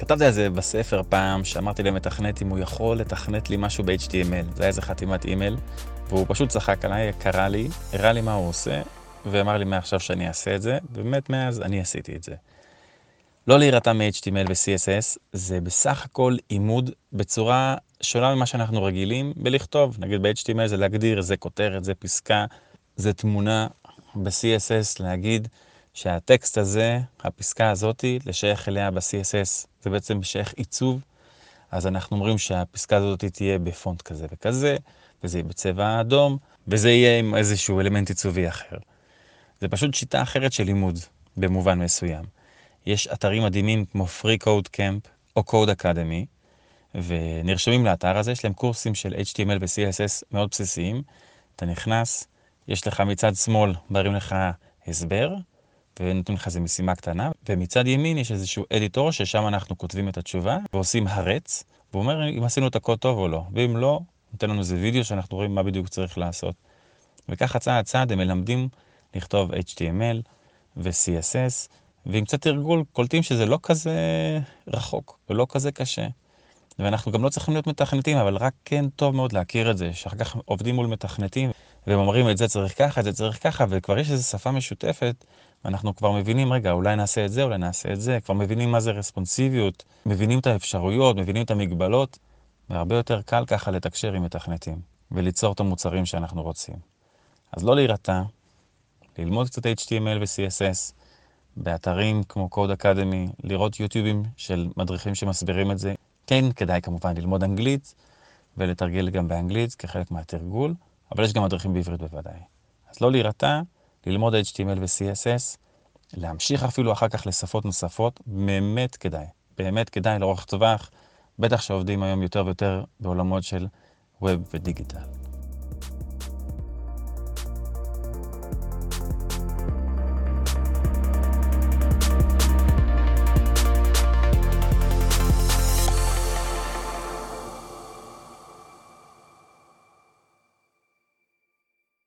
כתבתי על זה בספר פעם, שאמרתי למתכנת אם הוא יכול לתכנת לי משהו ב-HTML. זה היה איזה חתימת אימייל, והוא פשוט צחק עליי, קרא לי, הראה לי מה הוא עושה, ואמר לי מעכשיו שאני אעשה את זה, ובאמת מאז אני עשיתי את זה. לא להירתע מ-HTML ו-CSS, זה בסך הכל עימוד בצורה שונה ממה שאנחנו רגילים בלכתוב. נגיד ב-HTML זה להגדיר, זה כותרת, זה פסקה, זה תמונה. ב-CSS להגיד שהטקסט הזה, הפסקה הזאתי, לשייך אליה ב-CSS, זה בעצם משייך עיצוב. אז אנחנו אומרים שהפסקה הזאת תהיה בפונט כזה וכזה, וזה יהיה בצבע אדום, וזה יהיה עם איזשהו אלמנט עיצובי אחר. זה פשוט שיטה אחרת של לימוד, במובן מסוים. יש אתרים מדהימים כמו Free Code Camp או Code Academy, ונרשמים לאתר הזה, יש להם קורסים של HTML ו-CSS מאוד בסיסיים. אתה נכנס, יש לך מצד שמאל, מראים לך הסבר, ונותנים לך איזו משימה קטנה, ומצד ימין יש איזשהו אדיטור ששם אנחנו כותבים את התשובה, ועושים הרץ, והוא אומר אם עשינו את הקוד טוב או לא, ואם לא, נותן לנו איזה וידאו שאנחנו רואים מה בדיוק צריך לעשות. וככה צעד צעד הם מלמדים לכתוב HTML ו-CSS, ועם קצת תרגול קולטים שזה לא כזה רחוק ולא כזה קשה. ואנחנו גם לא צריכים להיות מתכנתים, אבל רק כן טוב מאוד להכיר את זה, שאחר כך עובדים מול מתכנתים, והם אומרים את זה צריך ככה, את זה צריך ככה, וכבר יש איזו שפה משותפת, ואנחנו כבר מבינים, רגע, אולי נעשה את זה, אולי נעשה את זה, כבר מבינים מה זה רספונסיביות, מבינים את האפשרויות, מבינים את המגבלות, והרבה יותר קל ככה לתקשר עם מתכנתים, וליצור את המוצרים שאנחנו רוצים. אז לא להירתע, ללמוד קצת HTML ו-CSS, באתרים כמו Code Academy, לראות יוטיובים של מדריכים שמסבירים את זה. כן, כדאי כמובן ללמוד אנגלית ולתרגל גם באנגלית כחלק מהתרגול, אבל יש גם מדריכים בעברית בוודאי. אז לא להירתע, ללמוד HTML ו-CSS, להמשיך אפילו אחר כך לשפות נוספות, באמת כדאי. באמת כדאי לאורך טווח, בטח שעובדים היום יותר ויותר בעולמות של ווב ודיגיטל.